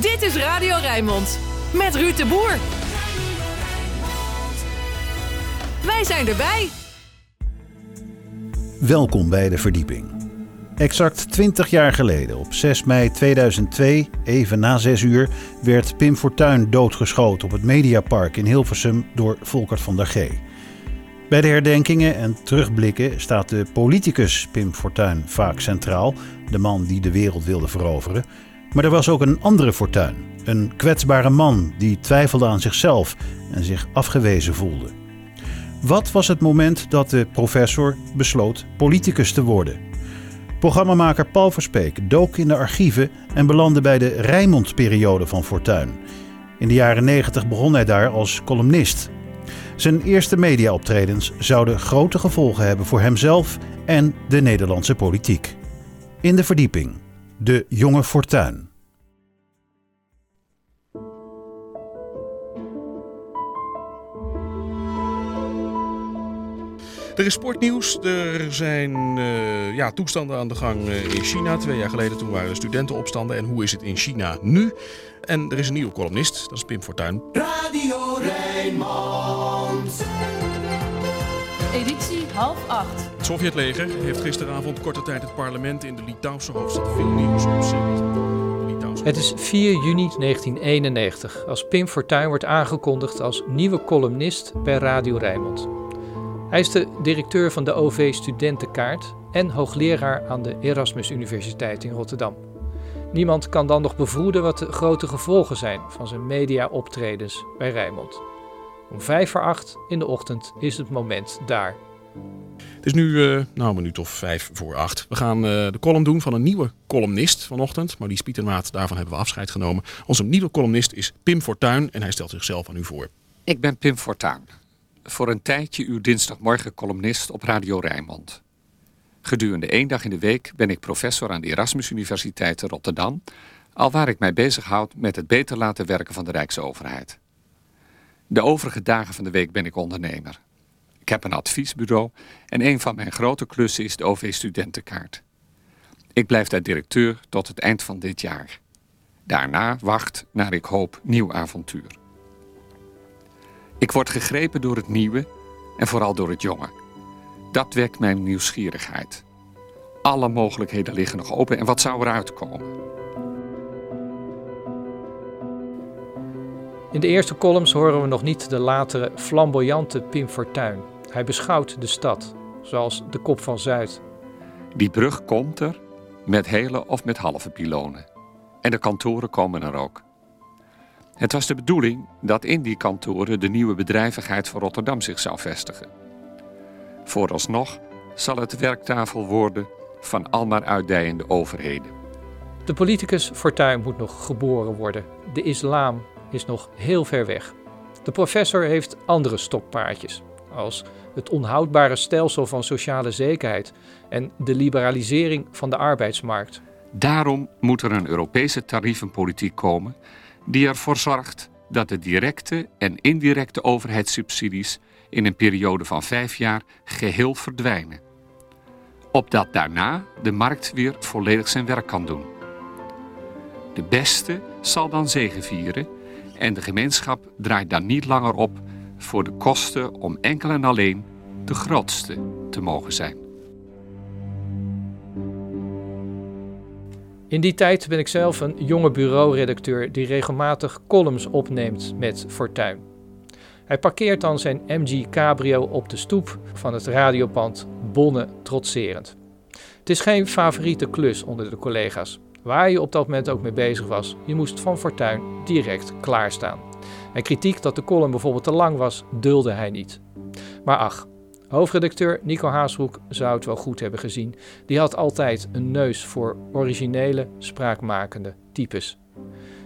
Dit is Radio Rijnmond met Ruud de Boer. Wij zijn erbij. Welkom bij de verdieping. Exact 20 jaar geleden, op 6 mei 2002, even na 6 uur, werd Pim Fortuyn doodgeschoten op het Mediapark in Hilversum door Volkert van der G. Bij de herdenkingen en terugblikken staat de politicus Pim Fortuyn vaak centraal, de man die de wereld wilde veroveren. Maar er was ook een andere Fortuyn, een kwetsbare man die twijfelde aan zichzelf en zich afgewezen voelde. Wat was het moment dat de professor besloot politicus te worden? Programmamaker Paul Verspeek dook in de archieven en belandde bij de Rijnmond-periode van Fortuyn. In de jaren 90 begon hij daar als columnist. Zijn eerste mediaoptredens zouden grote gevolgen hebben voor hemzelf en de Nederlandse politiek. In de verdieping, de jonge Fortuyn. Er is sportnieuws. Er zijn uh, ja, toestanden aan de gang eh, in China. Twee jaar geleden toen waren er studentenopstanden. En hoe is het in China nu? En er is een nieuwe columnist. Dat is Pim Fortuyn. Radio Rijnmond. Editie half acht. Het Sovjetleger heeft gisteravond korte tijd het parlement in de Litouwse hoofdstad Vilnius opzet. Het is 4 juni 1991 als Pim Fortuyn wordt aangekondigd als nieuwe columnist bij Radio Rijnmond. Hij is de directeur van de OV Studentenkaart en hoogleraar aan de Erasmus Universiteit in Rotterdam. Niemand kan dan nog bevroeden wat de grote gevolgen zijn van zijn media-optredens bij Rijnmond. Om vijf voor acht in de ochtend is het moment daar. Het is nu uh, nou, een minuut of vijf voor acht. We gaan uh, de column doen van een nieuwe columnist vanochtend. Marlies Pietermaat, daarvan hebben we afscheid genomen. Onze nieuwe columnist is Pim Fortuyn en hij stelt zichzelf aan u voor. Ik ben Pim Fortuyn voor een tijdje uw dinsdagmorgen columnist op Radio Rijnmond. Gedurende één dag in de week ben ik professor aan de Erasmus Universiteit in Rotterdam, alwaar ik mij bezighoud met het beter laten werken van de Rijksoverheid. De overige dagen van de week ben ik ondernemer. Ik heb een adviesbureau en een van mijn grote klussen is de OV-studentenkaart. Ik blijf daar directeur tot het eind van dit jaar. Daarna wacht, naar ik hoop, nieuw avontuur. Ik word gegrepen door het nieuwe en vooral door het jonge. Dat wekt mijn nieuwsgierigheid. Alle mogelijkheden liggen nog open en wat zou eruit komen? In de eerste columns horen we nog niet de latere flamboyante Pim Fortuyn. Hij beschouwt de stad, zoals de kop van Zuid. Die brug komt er, met hele of met halve pilonen. En de kantoren komen er ook. Het was de bedoeling dat in die kantoren de nieuwe bedrijvigheid van Rotterdam zich zou vestigen. Vooralsnog zal het werktafel worden van almaar uitdijende overheden. De politicus Fortuyn moet nog geboren worden. De islam is nog heel ver weg. De professor heeft andere stokpaardjes, als het onhoudbare stelsel van sociale zekerheid en de liberalisering van de arbeidsmarkt. Daarom moet er een Europese tarievenpolitiek komen die ervoor zorgt dat de directe en indirecte overheidssubsidies in een periode van vijf jaar geheel verdwijnen. Opdat daarna de markt weer volledig zijn werk kan doen. De beste zal dan zegevieren en de gemeenschap draait dan niet langer op voor de kosten om enkel en alleen de grootste te mogen zijn. In die tijd ben ik zelf een jonge bureauredacteur die regelmatig columns opneemt met Fortuin. Hij parkeert dan zijn MG Cabrio op de stoep van het radiopand Bonne trotserend. Het is geen favoriete klus onder de collega's. Waar je op dat moment ook mee bezig was, je moest van Fortuin direct klaarstaan. En kritiek dat de column bijvoorbeeld te lang was, dulde hij niet. Maar ach, Hoofdredacteur Nico Haasbroek zou het wel goed hebben gezien. Die had altijd een neus voor originele, spraakmakende types.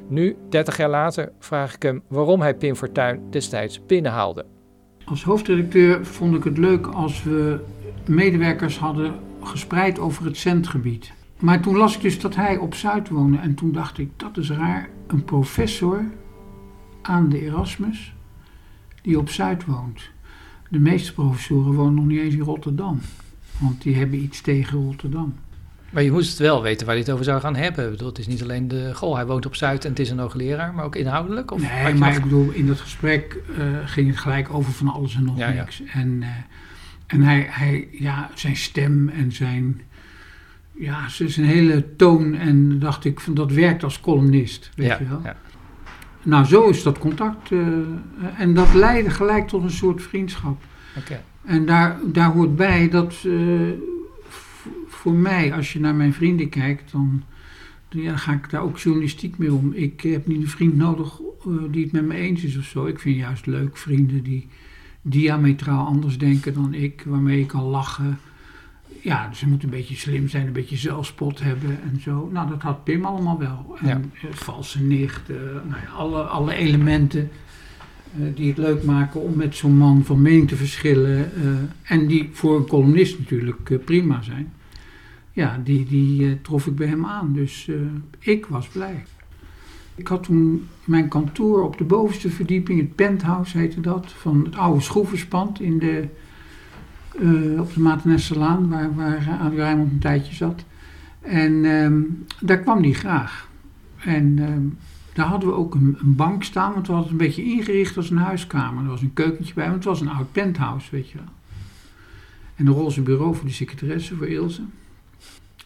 Nu, 30 jaar later, vraag ik hem waarom hij Pim Fortuyn destijds binnenhaalde. Als hoofdredacteur vond ik het leuk als we medewerkers hadden gespreid over het centgebied. Maar toen las ik dus dat hij op Zuid woonde en toen dacht ik, dat is raar, een professor aan de Erasmus die op Zuid woont. De meeste professoren wonen nog niet eens in Rotterdam. Want die hebben iets tegen Rotterdam. Maar je moest wel weten waar je het over zou gaan hebben. Bedoel, het is niet alleen de... Goh, hij woont op Zuid en het is een hoogleraar, maar ook inhoudelijk? Of Nee, maar nog- ik bedoel, in dat gesprek eh, ging het gelijk over van alles en nog Ja, ja. niks. En, eh, en hij, hij, ja, zijn stem en zijn, ja, zijn hele toon. En dacht ik, van dat werkt als columnist, weet ja, je wel. ja. Nou, zo is dat contact. eh, en dat leidde gelijk tot een soort vriendschap. Oké. En daar, daar hoort bij dat eh, voor mij, als je naar mijn vrienden kijkt, dan ja, ga ik daar ook journalistiek mee om. Ik heb niet een vriend nodig eh, die het met me eens is of zo. Ik vind juist leuk vrienden die diametraal anders denken dan ik, waarmee ik kan lachen. Ja, ze moeten een beetje slim zijn, een beetje zelfspot hebben en zo. Nou, dat had Pim allemaal wel. En Ja. eh, valse nicht, nou ja, alle, alle elementen eh, die het leuk maken om met zo'n man van mening te verschillen. eh, en die voor een columnist natuurlijk prima zijn. Ja, die, die trof ik bij hem aan. Dus ik was blij. Ik had toen mijn kantoor op de bovenste verdieping, het penthouse heette dat, van het oude schroevenspand in de, eh, op de Matenesselaan, waar, waar eh, Adrie Rijmond een tijdje zat. En ehm, daar kwam hij graag. En ehm, daar hadden we ook een, een bank staan, want we hadden het een beetje ingericht als een huiskamer. Er was een keukentje bij, want het was een oud penthouse, weet je wel. En een roze bureau voor de secretaresse, voor Ilse.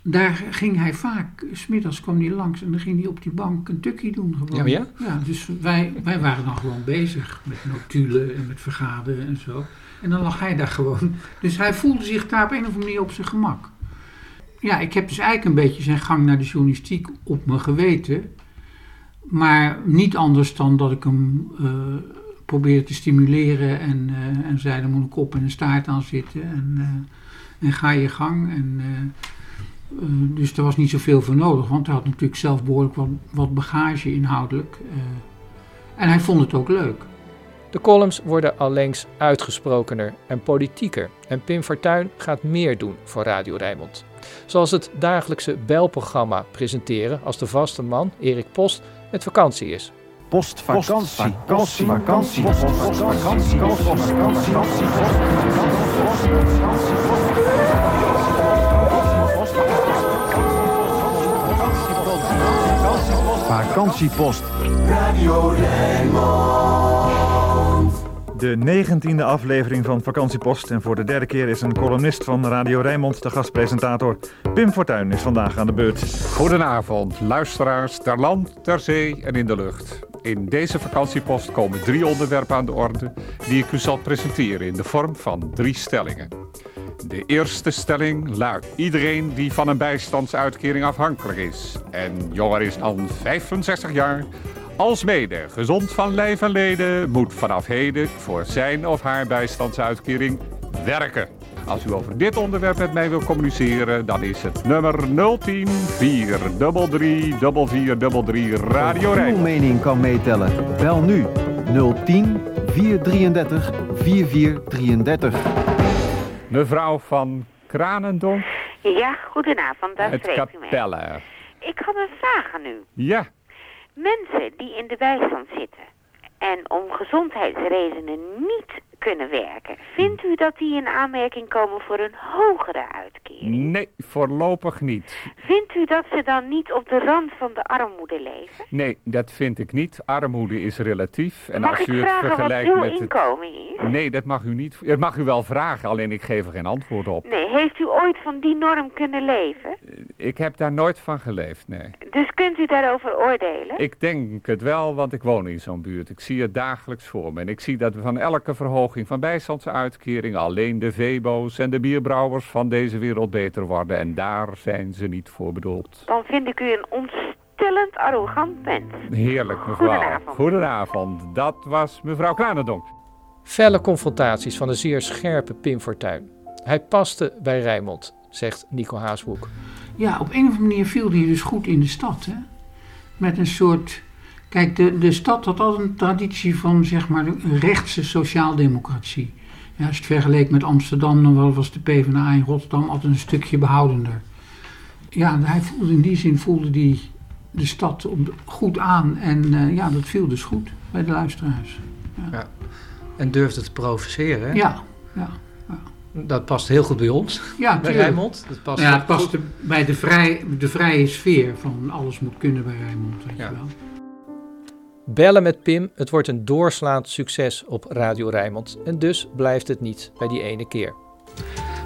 Daar ging hij vaak, smiddags kwam hij langs en dan ging hij op die bank een tukkie doen gewoon. Ja, ja? dus wij, wij waren dan gewoon bezig met notulen en met vergaderen en zo. En dan lag hij daar gewoon. Dus hij voelde zich daar op een of andere manier op zijn gemak. Ja, ik heb dus eigenlijk een beetje zijn gang naar de journalistiek op me geweten. Maar niet anders dan dat ik hem eh, probeerde te stimuleren en, eh, en zei, er moet een kop en een staart aan zitten. En, eh, en ga je gang. En, dus er was niet zoveel voor nodig, want hij had natuurlijk zelf behoorlijk wat, bagage inhoudelijk. en hij vond het ook leuk. De columns worden allengs uitgesprokener en politieker. En Pim Fortuyn gaat meer doen voor Radio Rijnmond. Zoals het dagelijkse belprogramma presenteren als de vaste man, Erik Post, met vakantie is. Postvakantie. Vakantie. Vakantie. Vakantie. Vakantiepost. De negentiende aflevering van Vakantiepost. En voor de derde keer is een columnist van Radio Rijnmond de gastpresentator. Pim Fortuyn is vandaag aan de beurt. Goedenavond, luisteraars ter land, ter zee en in de lucht. In deze vakantiepost komen drie onderwerpen aan de orde die ik u zal presenteren in de vorm van drie stellingen. De eerste stelling luidt: iedereen die van een bijstandsuitkering afhankelijk is en jonger is dan 65 jaar, alsmede gezond van lijf en leden, moet vanaf heden voor zijn of haar bijstandsuitkering werken. Als u over dit onderwerp met mij wil communiceren, dan is het nummer 010 433 4433 Radio Uw Rijnmond. mening kan meetellen. Bel nu 010 433 4433. Mevrouw van Kranendonk Ja, goedenavond, daar uit spreekt u mee. Ik had een vraag aan u. Ja, Mensen die in de bijstand zitten. En om gezondheidsredenen niet kunnen werken, vindt u dat die in aanmerking komen voor een hogere uitkering? nee, voorlopig niet. Vindt u dat ze dan niet op de rand van de armoede leven? Nee, dat vind ik niet. Armoede is relatief. En Mag als ik u het vragen wat vergelijkt uw met het... inkomen is? Nee, dat mag u niet. Dat mag u wel vragen, alleen ik geef er geen antwoord op. Nee, heeft u ooit van die norm kunnen leven? Ik heb daar nooit van geleefd, nee. Dus kunt u daarover oordelen? Ik denk het wel, want ik woon in zo'n buurt. Ik zie het dagelijks voor me. En ik zie dat we van elke verhoging van bijstandsuitkering alleen de Vebo's en de bierbrouwers van deze wereld beter worden. En daar zijn ze niet voor bedoeld. Dan vind ik u een ontstellend arrogant mens. Heerlijk, mevrouw. Goedenavond. Goedenavond. Dat was mevrouw Kranendonk. Felle confrontaties van de zeer scherpe Pim Fortuyn. Hij paste bij Rijnmond, zegt Nico Haasbroek. Ja, op een of andere manier viel hij dus goed in de stad. Hè? Met een soort. Kijk, de, de stad had altijd een traditie van zeg maar een rechtse sociaaldemocratie. Ja, als je het vergeleek met Amsterdam, dan was de PvdA in Rotterdam altijd een stukje behoudender. Ja, hij voelde in die zin voelde die de stad op- goed aan. En eh, ja, dat viel dus goed bij de luisteraars. En durfde te provoceren. hè? Ja, ja. Dat past heel goed bij ons, Ja, bij. Rijnmond. Dat past ja, het past goed. bij de, vrij, de vrije sfeer van alles moet kunnen bij Rijnmond, weet Ja. je wel. Bellen met Pim, het wordt een doorslaand succes op Radio Rijnmond. En dus blijft het niet bij die ene keer.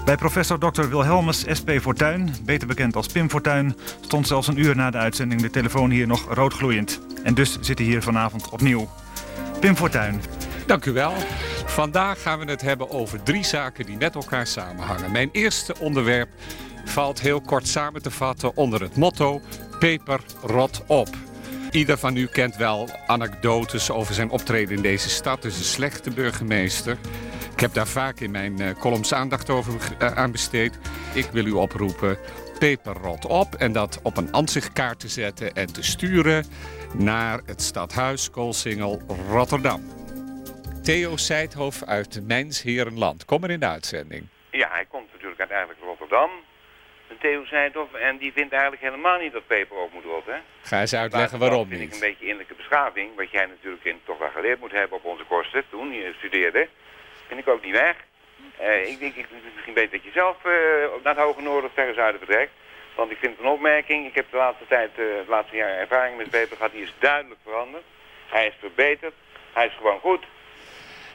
Bij professor Dr. Wilhelmus SP Fortuyn, beter bekend als Pim Fortuyn, stond zelfs een uur na de uitzending de telefoon hier nog roodgloeiend. En dus zit hij hier vanavond opnieuw. Pim Fortuyn, Dank u wel. Vandaag gaan we het hebben over drie zaken die met elkaar samenhangen. Mijn eerste onderwerp valt heel kort samen te vatten onder het motto Peper rot op. Ieder van u kent wel anekdotes over zijn optreden in deze stad. Dus een slechte burgemeester. Ik heb daar vaak in mijn eh, columns aandacht over eh, aan besteed. Ik wil u oproepen peper rot op en dat op een ansichtkaart te zetten en te sturen naar het stadhuis Koolsingel Rotterdam. Theo Seidhof uit Mijnsherenland. Kom er in de uitzending. Ja, hij komt natuurlijk uiteindelijk uit Rotterdam. De Theo Seidhoff. En die vindt eigenlijk helemaal niet dat peper op moet rotten. Ga eens uitleggen waarom vind ik niet. een beetje innerlijke beschaving. Wat jij natuurlijk in, toch wel geleerd moet hebben op onze kosten toen je studeerde. Vind ik ook niet weg. Eh, ik denk ik, misschien beter dat je zelf eh, naar het hoge noorden of verre zuiden vertrekt. Want ik vind het een opmerking. Ik heb de laatste tijd, eh het laatste jaar ervaring met peper gehad. Die is duidelijk veranderd. Hij is verbeterd. Hij is gewoon goed.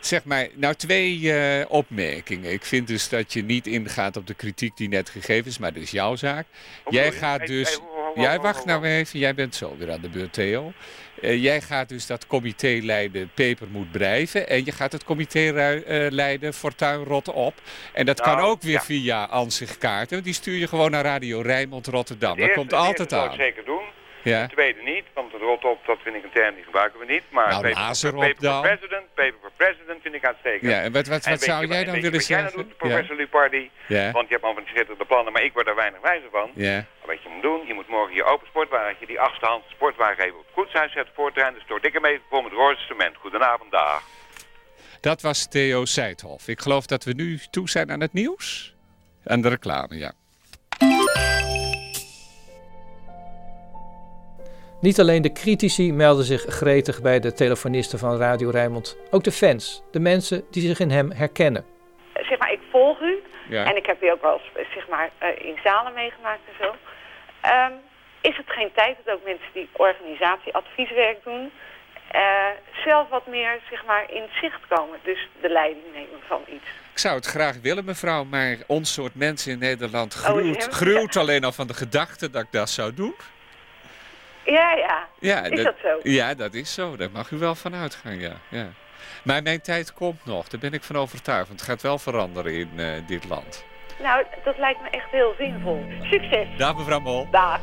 Zeg maar, nou twee eh, opmerkingen. Ik vind dus dat je niet ingaat op de kritiek die net gegeven is, maar dat is jouw zaak. Hoe Jij gaat dus... hey, ho, ho, ho, Jij wacht ho, nou even, jij bent zo weer aan de beurt, Theo. Eh, jij gaat dus dat comité leiden, Peper moet blijven. En je gaat het comité eh, leiden, Fortuin rot op. En dat kan Nou, ook weer ja. via ansichtkaarten. Die stuur je gewoon naar Radio Rijnmond Rotterdam. Dat komt altijd eerste zou aan. ik zeker doen. Ja. De tweede niet, want het rot op, dat vind ik een term die gebruiken we niet. Maar Nou, paper, dan. for president, paper for president vind ik uitstekend. Ja, en wat, wat, zou jij dan willen wat jij zeggen? dan doet, professor Lupardi? Ja. Want je hebt al van die schitterende plannen, maar ik word daar weinig wijzer van. Ja. Maar Wat je moet doen, je moet morgen je open sportwagentje, die achtste sportwagen even op het koetshuis zetten voor het trein. Dus door dikke mee vol met roze cement. Goedenavond, dag. Dat was Theo Seidhoff. Ik geloof dat we nu toe zijn aan het nieuws. En de reclame, ja. Niet alleen de critici melden zich gretig bij de telefonisten van Radio Rijnmond. Ook de fans, de mensen die zich in hem herkennen. zeg maar, ik volg u. Ja. En ik heb u ook wel eens, zeg maar, eh, in zalen meegemaakt en zo. Ehm, is het geen tijd dat ook mensen die organisatieadvieswerk doen... eh, zelf wat meer, zeg maar, in zicht komen. Dus de leiding nemen van iets. Ik zou het graag willen, mevrouw, maar ons soort mensen in Nederland Oh, gruwt, ja. gruwt alleen al van de gedachte dat ik dat zou doen. Ja, ja. Ja, is dat, zo? Ja, dat is zo. Daar mag u wel van uitgaan, ja. ja. Maar mijn tijd komt nog, daar ben ik van overtuigd. Want het gaat wel veranderen in eh, dit land. Nou, dat lijkt me echt heel zinvol. Succes. Dag mevrouw Mol. Dag.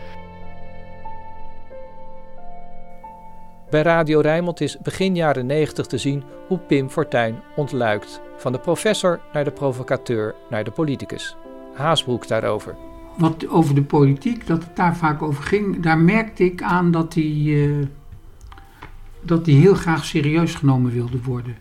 Bij Radio Rijnmond is begin jaren 90 te zien hoe Pim Fortuyn ontluikt. Van de professor naar de provocateur naar de politicus. Haasbroek daarover. Wat over de politiek, dat het daar vaak over ging, daar merkte ik aan dat hij, eh, dat hij heel graag serieus genomen wilde worden.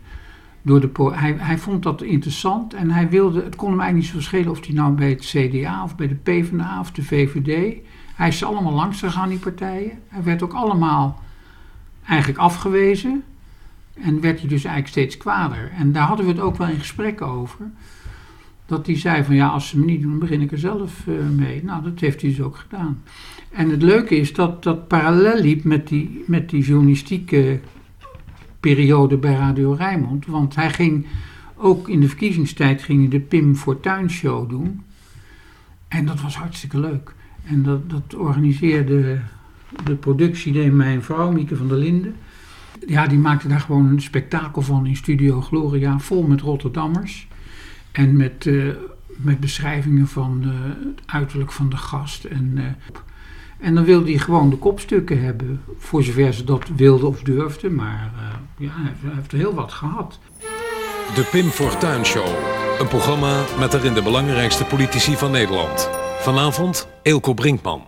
Door de hij, hij vond dat interessant en hij wilde, het kon hem eigenlijk niet zo schelen of hij nou bij het CDA of bij de PvdA of de VVD. Hij is allemaal langs gegaan, die partijen. Hij werd ook allemaal eigenlijk afgewezen. En werd hij dus eigenlijk steeds kwader. En daar hadden we het ook wel in gesprekken over. Dat hij zei van ja, als ze me niet doen, begin ik er zelf eh, mee. Nou, dat heeft hij dus ook gedaan. En het leuke is dat dat parallel liep met die, met die journalistieke periode bij Radio Rijnmond. Want hij ging ook in de verkiezingstijd ging hij de Pim Fortuyn Show doen. En dat was hartstikke leuk. En dat, dat organiseerde de productie, deed mijn vrouw, Mieke van der Linden. Ja, die maakte daar gewoon een spektakel van in Studio Gloria, vol met Rotterdammers. En met, eh, met beschrijvingen van het uiterlijk van de gast. En, eh, en dan wilde hij gewoon de kopstukken hebben, voor zover ze dat wilde of durfde. Maar eh, ja, hij heeft, hij heel wat gehad. De Pim Fortuyn Show. Een programma met daarin de belangrijkste politici van Nederland. Vanavond Eelco Brinkman.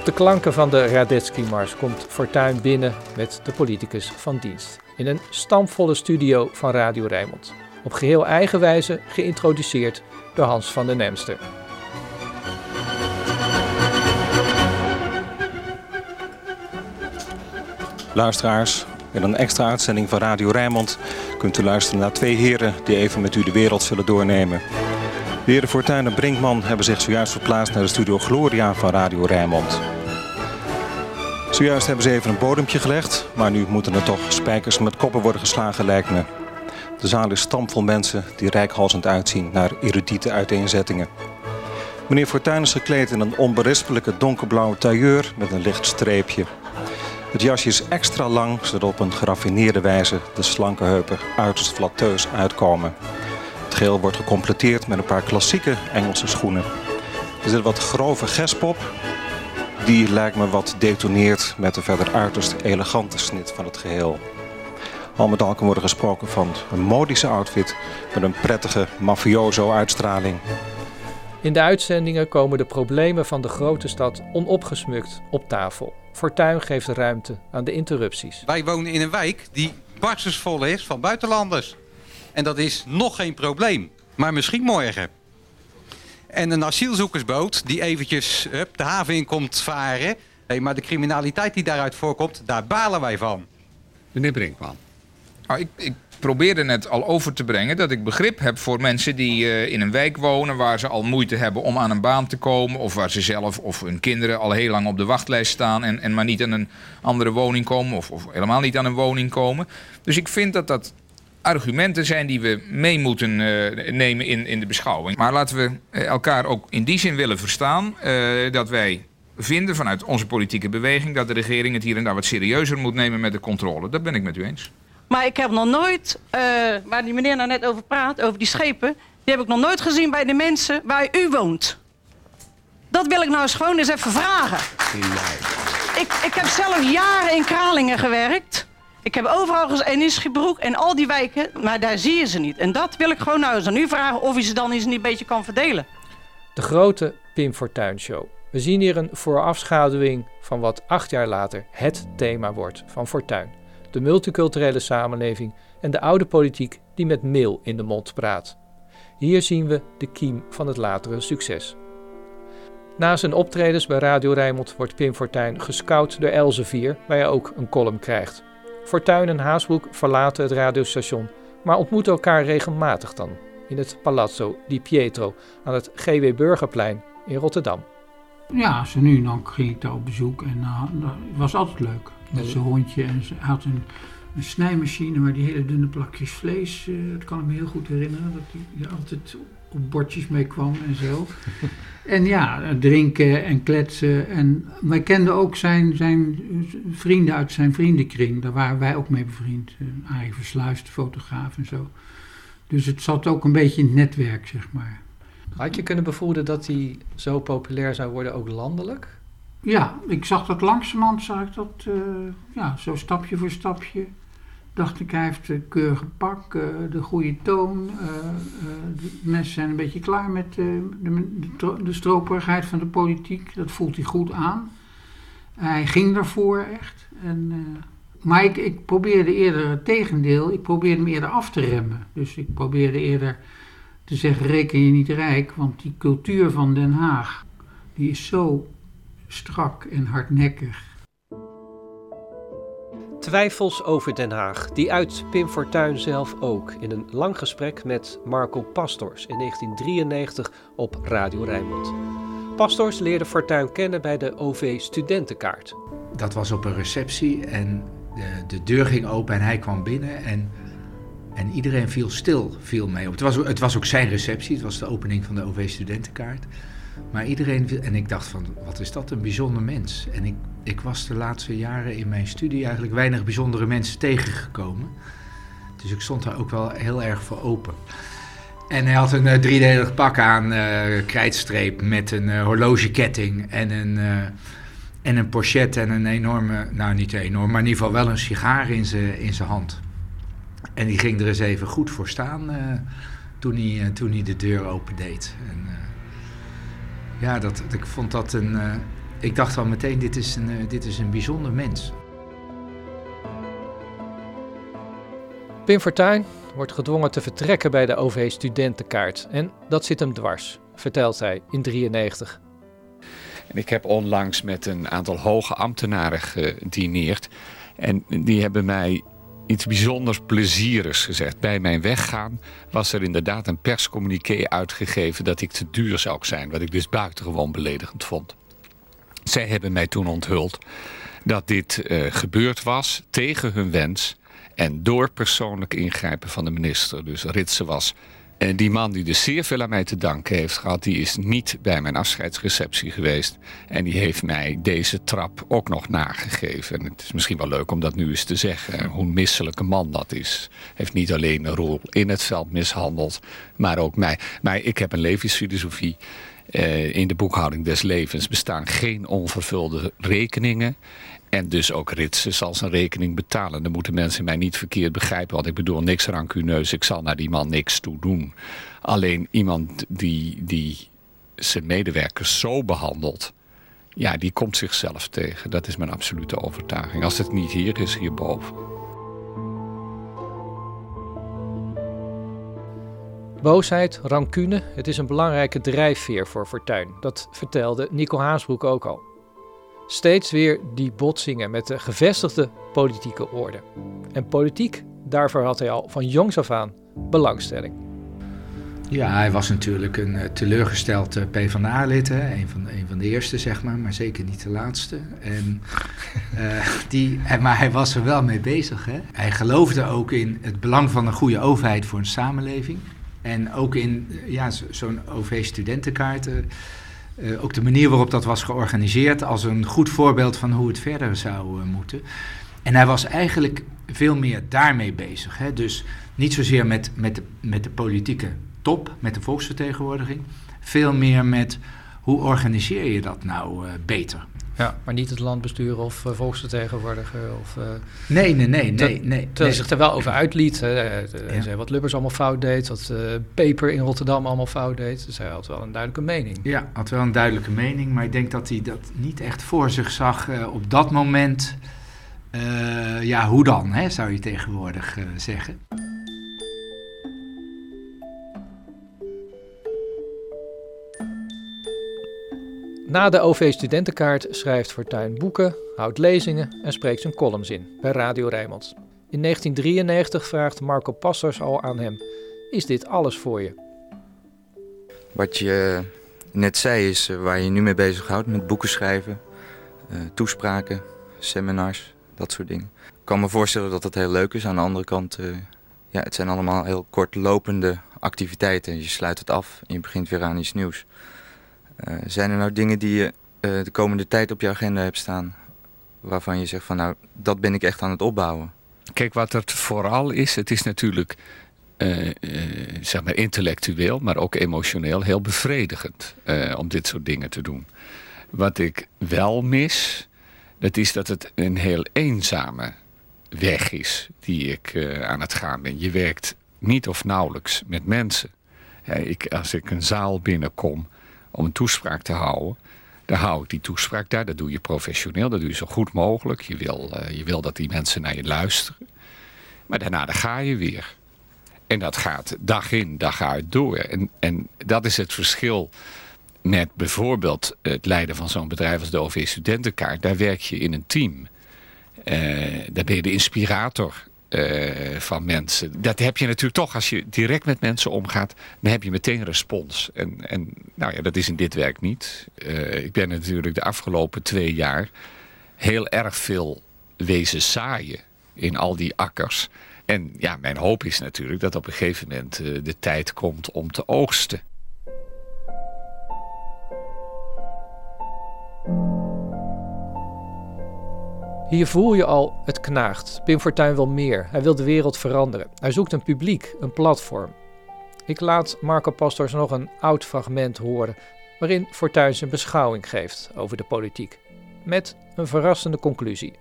Op de klanken van de Radetzky-mars komt Fortuyn binnen met de politicus van dienst. In een stampvolle studio van Radio Rijnmond. Op geheel eigen wijze geïntroduceerd door Hans van den Nemster. Luisteraars, in een extra uitzending van Radio Rijnmond kunt u luisteren naar twee heren die even met u de wereld zullen doornemen. De heren Fortuyn en Brinkman hebben zich zojuist verplaatst naar de studio Gloria van Radio Rijnmond. Zojuist hebben ze even een bodempje gelegd, maar nu moeten er toch spijkers met koppen worden geslagen lijkt me. De zaal is stampvol mensen die rijkhalsend uitzien naar erudite uiteenzettingen. Meneer Fortuyn is gekleed in een onberispelijke donkerblauwe tailleur met een licht streepje. Het jasje is extra lang, zodat op een geraffineerde wijze de slanke heupen uiterst flatteus uitkomen. Het geheel wordt gecompleteerd met een paar klassieke Engelse schoenen. Er zit wat grove gespop. Die lijkt me wat detoneert met de verder uiterst elegante snit van het geheel. Al met al kan worden gesproken van een modische outfit met een prettige mafioso-uitstraling. In de uitzendingen komen de problemen van de grote stad onopgesmukt op tafel. Fortuyn geeft ruimte aan de interrupties. Wij wonen in een wijk die barstensvol is van buitenlanders. En dat is nog geen probleem, maar misschien morgen. En een asielzoekersboot die eventjes hup, de haven in komt varen. Hey, maar de criminaliteit die daaruit voorkomt, daar balen wij van. Meneer Brinkman. Nou, ik, ik probeerde net al over te brengen dat ik begrip heb voor mensen die uh, in een wijk wonen waar ze al moeite hebben om aan een baan te komen. Of waar ze zelf of hun kinderen al heel lang op de wachtlijst staan en, en maar niet aan een andere woning komen. Of, of helemaal niet aan een woning komen. Dus ik vind dat dat argumenten zijn die we mee moeten uh, nemen in, in de beschouwing. Maar laten we uh, elkaar ook in die zin willen verstaan dat wij vinden vanuit onze politieke beweging dat de regering het hier en daar wat serieuzer moet nemen met de controle. Dat ben ik met u eens. Maar ik heb nog nooit, uh, waar die meneer nou net over praat, over die schepen... die heb ik nog nooit gezien bij de mensen waar u woont. Dat wil ik nou eens gewoon eens even vragen. Ik, ik heb zelf jaren in Kralingen gewerkt. Ik heb overal in Ischibroek en al die wijken, maar daar zie je ze niet. En dat wil ik gewoon nou eens aan u vragen of u ze dan eens een beetje kan verdelen. De grote Pim Fortuyn Show. We zien hier een voorafschaduwing van wat acht jaar later het thema wordt van Fortuyn de multiculturele samenleving en de oude politiek die met meel in de mond praat. Hier zien we de kiem van het latere succes. Na zijn optredens bij Radio Rijnmond wordt Pim Fortuyn gescout door Elsevier, waar hij ook een column krijgt. Fortuyn en Haasbroek verlaten het radiostation, maar ontmoeten elkaar regelmatig dan in het Palazzo di Pietro aan het GW Burgerplein in Rotterdam. Ja, zo nu en dan ging ik daar op bezoek en uh, dat was altijd leuk. Met zijn hondje en ze had een, een snijmachine waar die hele dunne plakjes vlees, uh, dat kan ik me heel goed herinneren, dat hij altijd op bordjes mee kwam en zo. en ja, drinken en kletsen. En wij kenden ook zijn, zijn vrienden uit zijn vriendenkring. Daar waren wij ook mee bevriend. Uh, Arie Versluis, de fotograaf en zo. Dus het zat ook een beetje in het netwerk, zeg maar. Had je kunnen bevoeden dat hij zo populair zou worden, ook landelijk? Ja, ik zag dat langzamerhand, zag ik dat, uh, ja, zo stapje voor stapje. Dacht ik, hij heeft een keurige pak, uh, de goede toon. Uh, de mensen zijn een beetje klaar met de, de, de stroperigheid van de politiek. Dat voelt hij goed aan. Hij ging daarvoor echt. En, maar ik, ik probeerde eerder het tegendeel, ik probeerde hem eerder af te remmen. Dus ik probeerde eerder te zeggen, reken je niet rijk, want die cultuur van Den Haag, die is zo strak en hardnekkig. Twijfels over Den Haag, die uit Pim Fortuyn zelf ook in een lang gesprek met Marco Pastors in 1993 op Radio Rijnmond. Pastors leerde Fortuyn kennen bij de OV Studentenkaart. Dat was op een receptie en de, de deur ging open en hij kwam binnen en, en iedereen viel stil, viel mee op. Het was, het was ook zijn receptie, het was de opening van de OV Studentenkaart. Maar iedereen, en ik dacht van, wat is dat een bijzonder mens. En ik, ik was de laatste jaren in mijn studie eigenlijk weinig bijzondere mensen tegengekomen. Dus ik stond daar ook wel heel erg voor open. En hij had een uh, driedelig pak aan, uh, krijtstreep, met een uh, horlogeketting en een, en een pochet en een enorme, nou niet enorm, maar in ieder geval wel een sigaar in zijn in hand. En die ging er eens even goed voor staan toen, hij, toen hij de deur opendeed. En, ja, dat, ik vond dat een, uh, ik dacht al meteen, dit is een, eh, dit is een bijzonder mens. Pim Fortuyn wordt gedwongen te vertrekken bij de OV-studentenkaart. En dat zit hem dwars, vertelt hij in 93. En ik heb onlangs met een aantal hoge ambtenaren gedineerd. En die hebben mij iets bijzonders plezierigs gezegd. Bij mijn weggaan was er inderdaad een perscommuniqué uitgegeven dat ik te duur zou zijn. Wat ik dus buitengewoon beledigend vond. Zij hebben mij toen onthuld dat dit uh, gebeurd was tegen hun wens en door persoonlijk ingrijpen van de minister. Dus Ritsen was en die man die dus zeer veel aan mij te danken heeft gehad, die is niet bij mijn afscheidsreceptie geweest. En die heeft mij deze trap ook nog nagegeven. En het is misschien wel leuk om dat nu eens te zeggen. Hoe een misselijke man dat is. Heeft niet alleen een rol in het veld mishandeld, maar ook mij. Maar ik heb een levensfilosofie. Uh, in de boekhouding des levens bestaan geen onvervulde rekeningen. En dus ook ritsen zal zijn rekening betalen. Dan moeten mensen mij niet verkeerd begrijpen. Want ik bedoel niks rancuneus. Ik zal naar die man niks toe doen. Alleen iemand die, die zijn medewerkers zo behandelt. Ja, die komt zichzelf tegen. Dat is mijn absolute overtuiging. Als het niet hier is, hierboven. Boosheid, rancune, het is een belangrijke drijfveer voor Fortuyn. Dat vertelde Nico Haasbroek ook al. Steeds weer die botsingen met de gevestigde politieke orde. En politiek, daarvoor had hij al van jongs af aan belangstelling. Ja, hij was natuurlijk een uh, teleurgesteld uh, PvdA-lid. Een van, een van de eerste, zeg maar, maar zeker niet de laatste. En, uh, die, maar hij was er wel mee bezig. Hè? Hij geloofde ook in het belang van een goede overheid voor een samenleving. En ook in ja, zo'n OV-studentenkaart. Uh, ook de manier waarop dat was georganiseerd als een goed voorbeeld van hoe het verder zou uh, moeten. En hij was eigenlijk veel meer daarmee bezig. Hè? Dus niet zozeer met, met, de, met de politieke top, met de volksvertegenwoordiging. Veel meer met hoe organiseer je dat nou uh, beter. Ja, maar niet het land besturen of uh, volksvertegenwoordiger. Of, uh, nee, nee, nee. nee, nee terwijl hij zich er wel over uitliet. Hij ja. zei wat Lubbers allemaal fout deed, wat Peper in Rotterdam allemaal fout deed. Dus hij had wel een duidelijke mening. Ja, had wel een duidelijke mening. Maar ik denk dat hij dat niet echt voor zich zag op dat moment. ja, hoe dan, hè, zou je tegenwoordig zeggen. Na de OV-studentenkaart schrijft Fortuyn boeken, houdt lezingen en spreekt zijn columns in bij Radio Rijnmond. In 1993 vraagt Marco Passers al aan hem: Is dit alles voor je? Wat je net zei is eh, waar je nu mee bezighoudt met boeken schrijven, uh, toespraken, seminars, dat soort dingen. Ik kan me voorstellen dat dat heel leuk is. Aan de andere kant, uh, ja, het zijn allemaal heel kortlopende activiteiten. Je sluit het af en je begint weer aan iets nieuws. Uh, zijn er nou dingen die je uh, de komende tijd op je agenda hebt staan... waarvan je zegt van nou, dat ben ik echt aan het opbouwen? Kijk, wat het vooral is, het is natuurlijk uh, zeg maar intellectueel... maar ook emotioneel heel bevredigend om dit soort dingen te doen. Wat ik wel mis, dat is dat het een heel eenzame weg is die ik aan het gaan ben. Je werkt niet of nauwelijks met mensen. Ik, als ik een zaal binnenkom om een toespraak te houden. Dan hou ik die toespraak daar. Dat doe je professioneel. Dat doe je zo goed mogelijk. Je wil, uh, je wil dat die mensen naar je luisteren. Maar daarna dan ga je weer. En dat gaat dag in, dag uit door. En, en dat is het verschil met bijvoorbeeld het leiden van zo'n bedrijf als de OV Studentenkaart. Daar werk je in een team. Uh, daar ben je de inspirator uh, van mensen. Dat heb je natuurlijk toch als je direct met mensen omgaat. Dan heb je meteen respons. En, en nou ja, dat is in dit werk niet. Uh, ik ben natuurlijk de afgelopen twee jaar heel erg veel wezen zaaien in al die akkers. En ja, mijn hoop is natuurlijk dat op een gegeven moment uh, de tijd komt om te oogsten. Hier voel je al, het knaagt. Pim Fortuyn wil meer. Hij wil de wereld veranderen. Hij zoekt een publiek, een platform. Ik laat Marco Pastors nog een oud fragment horen... waarin Fortuyn zijn beschouwing geeft over de politiek. Met een verrassende conclusie.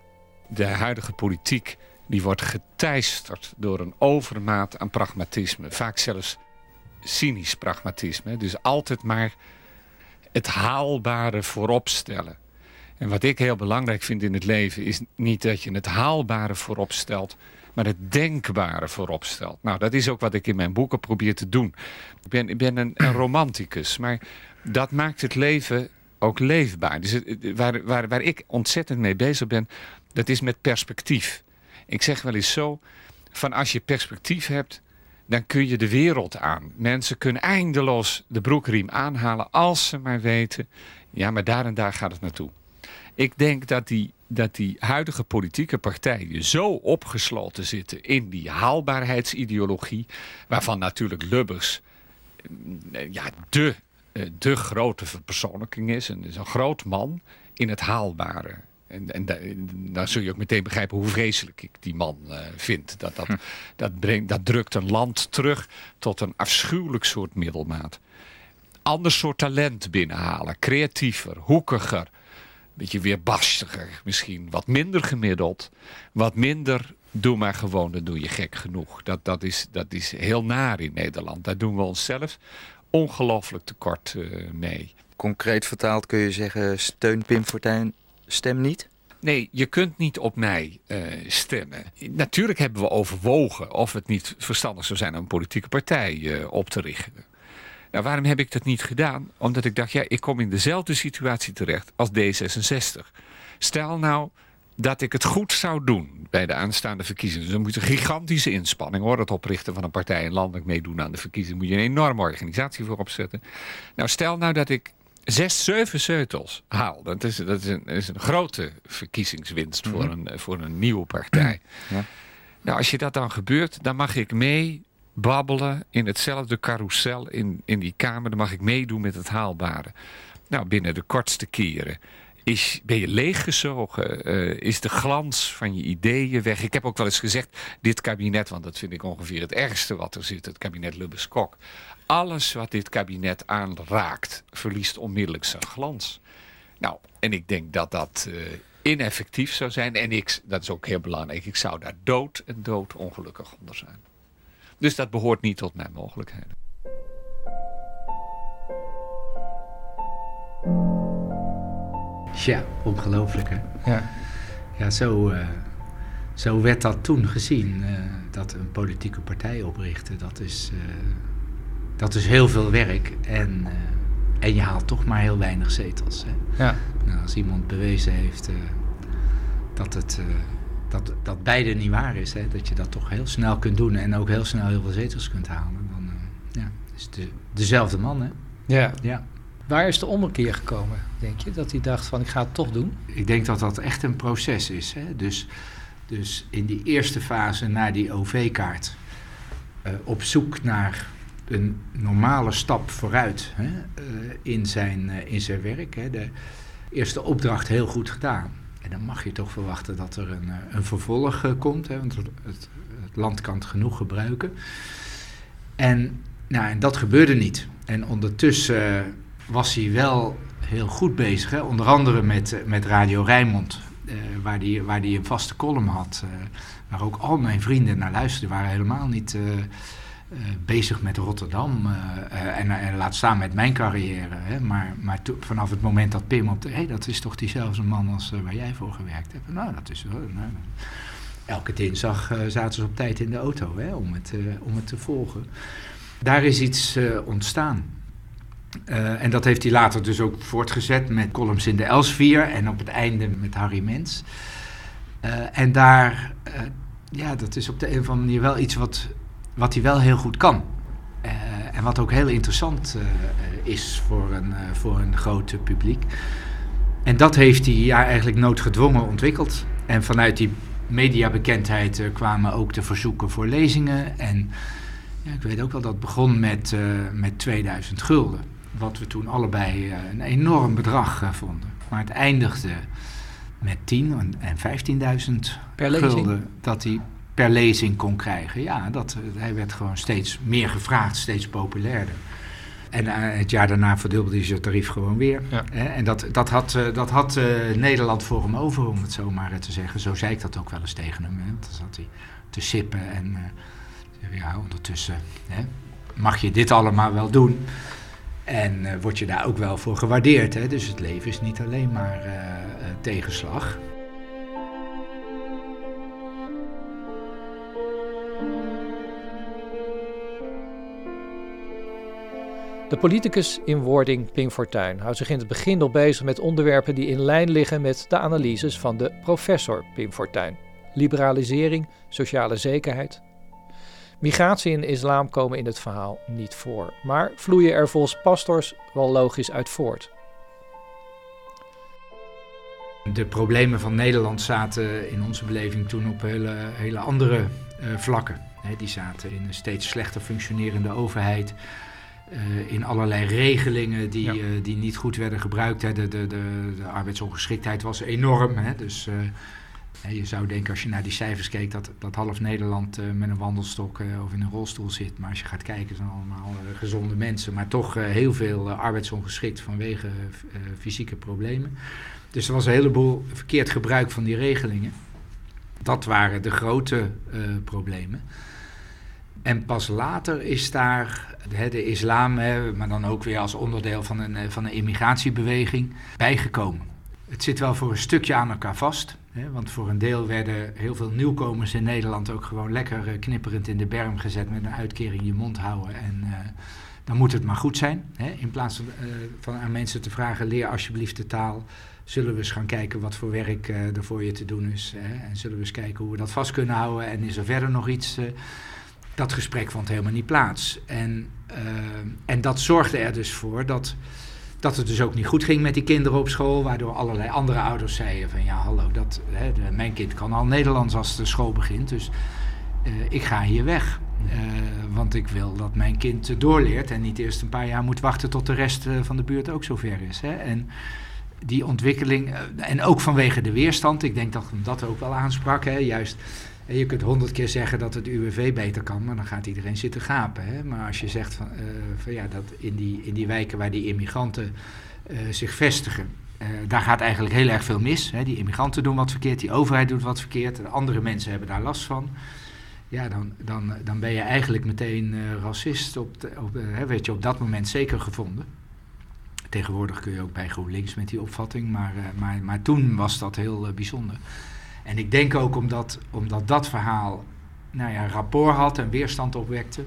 De huidige politiek die wordt geteisterd door een overmaat aan pragmatisme. Vaak zelfs cynisch pragmatisme. Dus altijd maar het haalbare voorop stellen. En wat ik heel belangrijk vind in het leven is niet dat je het haalbare voorop stelt, maar het denkbare voorop stelt. Nou, dat is ook wat ik in mijn boeken probeer te doen. Ik ben, ben een, romanticus, maar dat maakt het leven ook leefbaar. Dus waar, waar, waar ik ontzettend mee bezig ben, dat is met perspectief. Ik zeg wel eens zo, van als je perspectief hebt, dan kun je de wereld aan. Mensen kunnen eindeloos de broekriem aanhalen als ze maar weten, ja, maar daar en daar gaat het naartoe. Ik denk dat die, dat die huidige politieke partijen zo opgesloten zitten in die haalbaarheidsideologie, waarvan natuurlijk Lubbers eh, ja, de, eh, de grote verpersoonlijking is. En is een groot man in het haalbare. En, en dan zul je ook meteen begrijpen hoe vreselijk ik die man uh, vind. Dat, dat, hm. dat, brengt, dat drukt een land terug tot een afschuwelijk soort middelmaat. Ander soort talent binnenhalen. Creatiever, hoekiger. Beetje weerbarstiger misschien. Wat minder gemiddeld. Wat minder doe maar gewoon, dan doe je gek genoeg. Dat, dat, is, dat is heel naar in Nederland. Daar doen we onszelf ongelooflijk tekort uh, mee. Concreet vertaald kun je zeggen, steun Pim Fortuyn stem niet? Nee, je kunt niet op mij uh, stemmen. Natuurlijk hebben we overwogen of het niet verstandig zou zijn om een politieke partij uh, op te richten. Nou, waarom heb ik dat niet gedaan? Omdat ik dacht, ja, ik kom in dezelfde situatie terecht als D66. Stel nou dat ik het goed zou doen bij de aanstaande verkiezingen. Dus dan moet een gigantische inspanning hoor. Het oprichten van een partij en landelijk meedoen aan de verkiezingen. Moet je een enorme organisatie voor opzetten. Nou, stel nou dat ik zes, zeven zetels haal. Dat is, dat is, een, is een grote verkiezingswinst voor, mhm. een, voor een nieuwe partij. Ja. Nou, als je dat dan gebeurt, dan mag ik mee babbelen in hetzelfde carousel in, in die kamer. Dan mag ik meedoen met het haalbare. Nou, binnen de kortste keren is, ben je leeggezogen? Uh, is de glans van je ideeën weg? Ik heb ook wel eens gezegd, dit kabinet, want dat vind ik ongeveer het ergste wat er zit, het kabinet Lubbers-Kok alles wat dit kabinet aanraakt, verliest onmiddellijk zijn glans. Nou, en ik denk dat dat uh, ineffectief zou zijn. En ik, dat is ook heel belangrijk, ik zou daar dood en dood ongelukkig onder zijn. Dus dat behoort niet tot mijn mogelijkheden. Ja, ongelooflijk hè? Ja. Ja, zo, uh, zo werd dat toen gezien. Uh, dat een politieke partij oprichten, dat is dat is heel veel werk en, en je haalt toch maar heel weinig zetels. Hè. Ja. Nou, als iemand bewezen heeft dat, het, dat, dat beide niet waar is, hè, dat je dat toch heel snel kunt doen en ook heel snel heel veel zetels kunt halen, dan ja, is de, dezelfde man. Hè. Ja. ja. Waar is de ommekeer gekomen, denk je? Dat hij dacht van ik ga het toch doen? Ik denk dat dat echt een proces is. Hè. Dus, dus in die eerste fase na die OV-kaart, op zoek naar een normale stap vooruit hè, uh, in, zijn, in zijn werk. Hè. De eerste opdracht heel goed gedaan. En dan mag je toch verwachten dat er een, uh, een vervolg komt, hè, want het, het, land kan het genoeg gebruiken. En, nou, en dat gebeurde niet. En ondertussen was hij wel heel goed bezig, hè, onder andere met, met Radio Rijnmond, waar hij waar die een vaste column had. waar ook al mijn vrienden naar luisterden, waren helemaal niet bezig met Rotterdam uh, en, en, laat staan met mijn carrière. Hè. Maar, maar vanaf het moment dat Pim op de... hey, dat is toch diezelfde man als waar jij voor gewerkt hebt. Nou, dat is wel... Nou, elke dinsdag zaten ze op tijd in de auto hè, om, het, om het te volgen. Daar is iets ontstaan. en dat heeft hij later dus ook voortgezet met columns in de Elsvier en op het einde met Harry Mens. en daar, ja, dat is op de een of andere manier wel iets wat wat hij wel heel goed kan. Uh, en wat ook heel interessant uh, is voor een, uh, voor een groot publiek. En dat heeft hij ja, eigenlijk noodgedwongen ontwikkeld. En vanuit die mediabekendheid kwamen ook de verzoeken voor lezingen. En ja, ik weet ook wel dat het begon met, met 2000 gulden. Wat we toen allebei een enorm bedrag vonden. Maar het eindigde met 10 en 15.000 gulden. Dat hij per lezing kon krijgen. Ja, dat, hij werd gewoon steeds meer gevraagd, steeds populairder. En uh, het jaar daarna verdubbelde hij zijn tarief gewoon weer. Ja. En dat, dat had, uh, dat had uh, Nederland voor hem over, om het zo maar te zeggen. Zo zei ik dat ook wel eens tegen hem. Hè? Dan zat hij te sippen en ja, ondertussen hè, mag je dit allemaal wel doen. En word je daar ook wel voor gewaardeerd. Hè? Dus het leven is niet alleen maar tegenslag. De politicus in wording Pim Fortuyn houdt zich in het begin nog bezig met onderwerpen die in lijn liggen met de analyses van de professor Pim Fortuyn. Liberalisering, sociale zekerheid. Migratie en islam komen in het verhaal niet voor, maar vloeien er volgens pastors wel logisch uit voort. De problemen van Nederland zaten in onze beleving toen op hele, andere uh, vlakken. Die zaten in een steeds slechter functionerende overheid. Uh, in allerlei regelingen die, ja. uh, die niet goed werden gebruikt. Hè. De, de, de, de arbeidsongeschiktheid was enorm. Hè. Dus je zou denken als je naar die cijfers keek dat, dat half Nederland met een wandelstok of in een rolstoel zit. Maar als je gaat kijken zijn allemaal gezonde mensen. Maar toch heel veel arbeidsongeschikt vanwege fysieke problemen. Dus er was een heleboel verkeerd gebruik van die regelingen. Dat waren de grote problemen. En pas later is daar hè, de islam, hè, maar dan ook weer als onderdeel van een, van een immigratiebeweging, bijgekomen. Het zit wel voor een stukje aan elkaar vast. Hè, want voor een deel werden heel veel nieuwkomers in Nederland ook gewoon lekker uh, knipperend in de berm gezet met een uitkering je mond houden. En uh, dan moet het maar goed zijn. Hè, in plaats van, van aan mensen te vragen, leer alsjeblieft de taal zullen we eens gaan kijken wat voor werk uh, er voor je te doen is. Hè? En zullen we eens kijken hoe we dat vast kunnen houden. En is er verder nog iets? Dat gesprek vond helemaal niet plaats. En, uh, en dat zorgde er dus voor dat, dat het dus ook niet goed ging met die kinderen op school. Waardoor allerlei andere ouders zeiden van ja hallo, dat, hè, mijn kind kan al Nederlands als de school begint. Dus ik ga hier weg. want ik wil dat mijn kind doorleert en niet eerst een paar jaar moet wachten tot de rest van de buurt ook zover is. Hè? En, die ontwikkeling, en ook vanwege de weerstand, ik denk dat hem dat ook wel aansprak. Hè, juist, je kunt honderd keer zeggen dat het UWV beter kan, maar dan gaat iedereen zitten gapen. Hè. Maar als je zegt van, uh, van ja, dat in die, in die wijken waar die immigranten uh, zich vestigen, uh, daar gaat eigenlijk heel erg veel mis. Hè. Die immigranten doen wat verkeerd, die overheid doet wat verkeerd, de andere mensen hebben daar last van. Ja, dan, dan, dan ben je eigenlijk meteen racist. Op, op, werd je op dat moment zeker gevonden. Tegenwoordig kun je ook bij GroenLinks met die opvatting, maar, maar, maar toen was dat heel bijzonder. En ik denk ook omdat, omdat dat verhaal nou ja, rapport had en weerstand opwekte,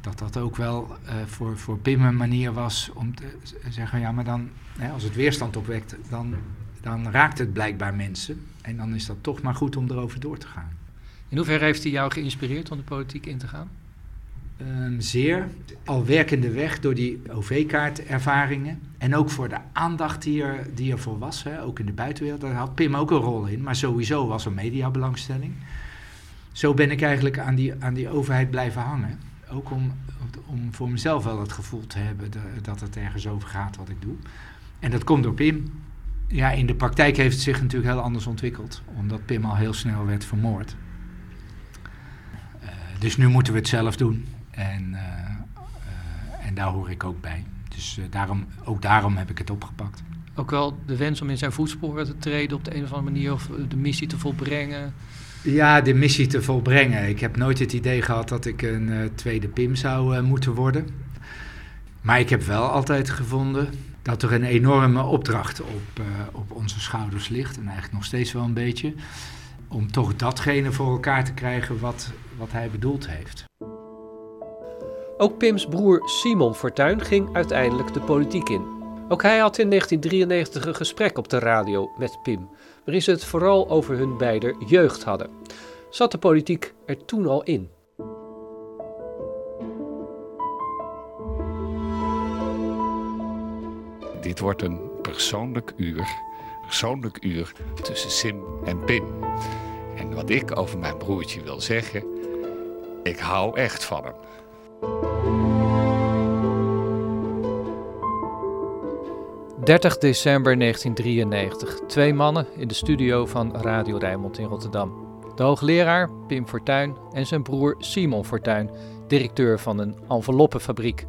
dat dat ook wel uh, voor, voor Pim een manier was om te zeggen, ja maar dan, als het weerstand opwekt, dan, dan raakt het blijkbaar mensen. En dan is dat toch maar goed om erover door te gaan. In hoeverre heeft hij jou geïnspireerd om de politiek in te gaan? Um, zeer. Al werkende weg door die OV-kaartervaringen. En ook voor de aandacht die er, die er voor was. Ook in de buitenwereld. Daar had Pim ook een rol in. Maar sowieso was er mediabelangstelling. Zo ben ik eigenlijk aan die, aan die overheid blijven hangen. Ook om, om voor mezelf wel het gevoel te hebben dat het ergens over gaat wat ik doe. En dat komt door Pim. Ja, in de praktijk heeft het zich natuurlijk heel anders ontwikkeld. Omdat Pim al heel snel werd vermoord. Uh, dus nu moeten we het zelf doen. En, uh, uh, en daar hoor ik ook bij. Dus uh, daarom, ook daarom heb ik het opgepakt. Ook wel de wens om in zijn voetsporen te treden op de een of andere manier of de missie te volbrengen? Ja, de missie te volbrengen. Ik heb nooit het idee gehad dat ik een tweede Pim zou moeten worden. Maar ik heb wel altijd gevonden dat er een enorme opdracht op, op onze schouders ligt. En eigenlijk nog steeds wel een beetje. Om toch datgene voor elkaar te krijgen wat, wat hij bedoeld heeft. Ook Pims broer Simon Fortuyn ging uiteindelijk de politiek in. Ook hij had in 1993 een gesprek op de radio met Pim, waarin ze het vooral over hun beider jeugd hadden. Zat de politiek er toen al in? Dit wordt een persoonlijk uur, persoonlijk uur tussen Sim en Pim. En wat ik over mijn broertje wil zeggen, ik hou echt van hem. 30 december 1993. Twee mannen in de studio van Radio Rijnmond in Rotterdam. De hoogleraar Pim Fortuyn en zijn broer Simon Fortuyn, directeur van een enveloppenfabriek.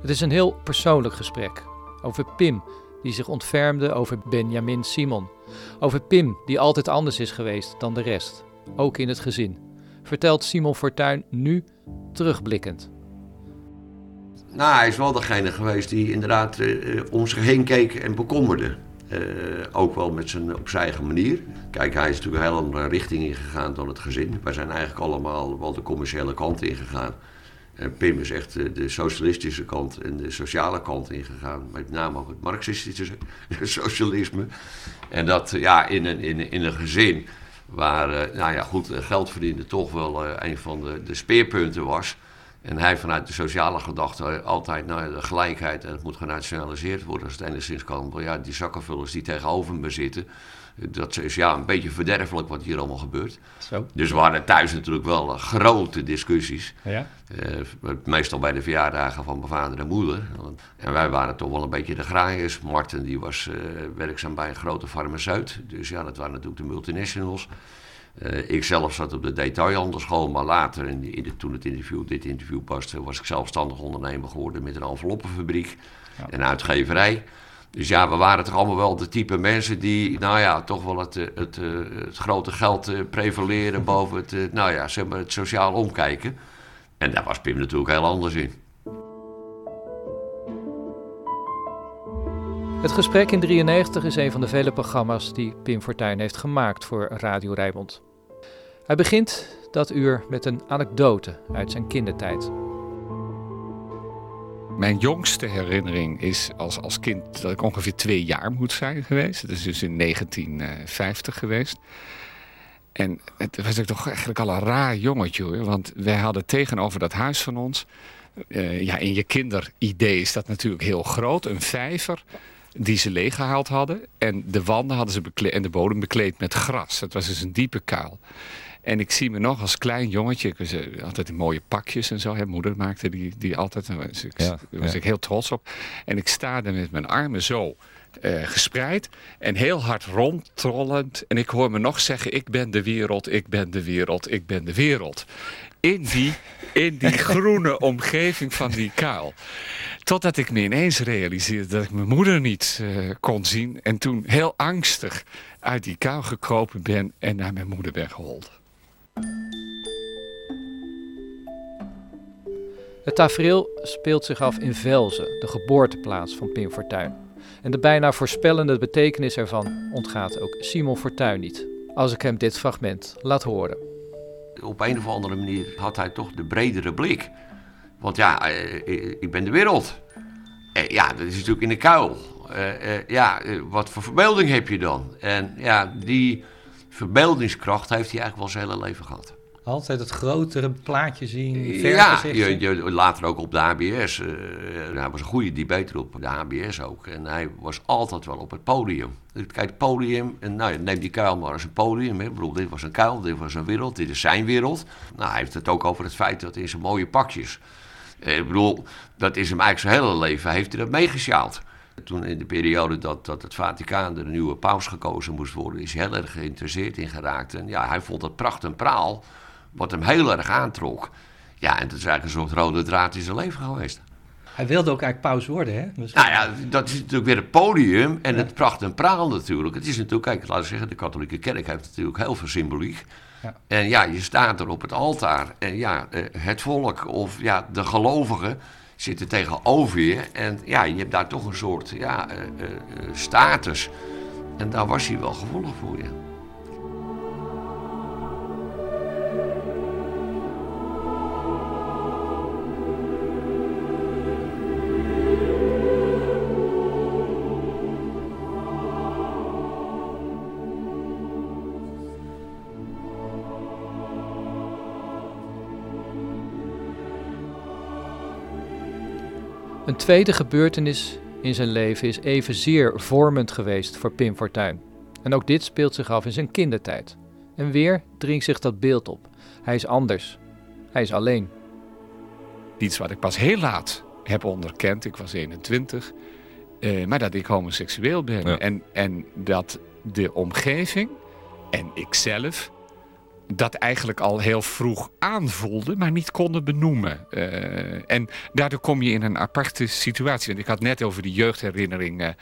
Het is een heel persoonlijk gesprek over Pim, die zich ontfermde over Benjamin Simon. Over Pim, die altijd anders is geweest dan de rest, ook in het gezin. Vertelt Simon Fortuyn nu terugblikkend. Nou, hij is wel degene geweest die inderdaad uh, om zich heen keek en bekommerde. Eh, ook wel met zijn, op zijn eigen manier. Kijk, hij is natuurlijk een hele andere richting ingegaan dan het gezin. Wij zijn eigenlijk allemaal wel de commerciële kant ingegaan. En Pim is echt de, socialistische kant en de sociale kant ingegaan. Met name ook het marxistische socialisme. En dat ja, in, een, in, in een gezin waar eh, nou ja, goed, geld verdienen toch wel eh, een van de, de speerpunten was. En hij vanuit de sociale gedachte altijd naar de gelijkheid en het moet genationaliseerd worden als het enigszins kan. Maar ja, die zakkenvullers die tegenover me zitten, dat is ja een beetje verderfelijk wat hier allemaal gebeurt. Zo. Dus we hadden thuis natuurlijk wel eh, grote discussies. Ja. Eh, meestal bij de verjaardagen van mijn vader en moeder. En wij waren toch wel een beetje de graaiers. Martin die was eh, werkzaam bij een grote farmaceut. Dus ja, dat waren natuurlijk de multinationals. Uh, ik zelf zat op de detailhandelschool, maar later, in in de, toen het interview, dit interview paste, was ik zelfstandig ondernemer geworden met een enveloppenfabriek en uitgeverij. Dus ja, we waren toch allemaal wel de type mensen die, nou ja, toch wel het, het, het, het grote geld prevaleren boven het, nou ja, zeg maar het sociaal omkijken. En daar was Pim natuurlijk heel anders in. Het gesprek in 93 is een van de vele programma's die Pim Fortuyn heeft gemaakt voor Radio Rijnmond. Hij begint dat uur met een anekdote uit zijn kindertijd. Mijn jongste herinnering is als, als kind dat ik ongeveer twee jaar moet zijn geweest. Dat is dus in 1950 geweest. En het was ik toch eigenlijk al een raar jongetje. Want wij hadden tegenover dat huis van ons. Uh, ja, in je kinderidee is dat natuurlijk heel groot. Een vijver die ze leeggehaald hadden. En de wanden hadden ze bekleed en de bodem bekleed met gras. Het was dus een diepe kuil. En ik zie me nog als klein jongetje. Ik was uh, altijd in mooie pakjes en zo. Hè. Moeder maakte die, die altijd. Daar was, ik, ja, was ja. ik heel trots op. En ik sta er met mijn armen zo uh, gespreid en heel hard rondtrollend. En ik hoor me nog zeggen, ik ben de wereld, ik ben de wereld, ik ben de wereld. In die, in die groene omgeving van die kuil. Totdat ik me ineens realiseerde dat ik mijn moeder niet uh, kon zien. En toen heel angstig uit die kuil gekropen ben en naar mijn moeder ben gehold. Het tafereel speelt zich af in Velzen, de geboorteplaats van Pim Fortuyn. En de bijna voorspellende betekenis ervan ontgaat ook Simon Fortuyn niet, als ik hem dit fragment laat horen. Op een of andere manier had hij toch de bredere blik. Want ja, ik ben de wereld. Ja, dat is natuurlijk in de kuil. Ja, wat voor verbeelding heb je dan? En ja, die verbeeldingskracht heeft hij eigenlijk wel zijn hele leven gehad. Altijd het grotere plaatje zien. Ja, je, je, later ook op de HBS. Uh, hij was een goede debater op de HBS ook. En hij was altijd wel op het podium. Kijk, het podium, en nou, neem die kuil maar als een podium. Hè. Ik bedoel, dit was een kuil, dit was een wereld, dit is zijn wereld. Nou, hij heeft het ook over het feit dat in zijn mooie pakjes. Uh, ik bedoel, dat is hem eigenlijk zijn hele leven, heeft hij dat meegesjaald. Toen in de periode dat, dat het Vaticaan de nieuwe paus gekozen moest worden, is hij heel erg geïnteresseerd in geraakt. En ja, hij vond het pracht en praal wat hem heel erg aantrok. Ja, en dat is eigenlijk een soort rode draad in zijn leven geweest. Hij wilde ook eigenlijk paus worden, hè? Misschien. Nou ja, dat is natuurlijk weer het podium en ja. het pracht en praal natuurlijk. Het is natuurlijk, kijk, laten we zeggen, de katholieke kerk heeft natuurlijk heel veel symboliek. En ja, je staat er op het altaar en ja, het volk of ja, de gelovigen zitten tegenover je. En ja, je hebt daar toch een soort ja, uh, uh, status. En daar was hij wel gevoelig voor je. Een tweede gebeurtenis in zijn leven is evenzeer vormend geweest voor Pim Fortuyn. En ook dit speelt zich af in zijn kindertijd. En weer dringt zich dat beeld op. Hij is anders. Hij is alleen. Iets wat ik pas heel laat heb onderkend, ik was 21, uh, maar dat ik homoseksueel ben. Ja. En, en dat de omgeving en ikzelf dat eigenlijk al heel vroeg aanvoelde, maar niet konden benoemen. Uh, en daardoor kom je in een aparte situatie. Want ik had net over die jeugdherinnering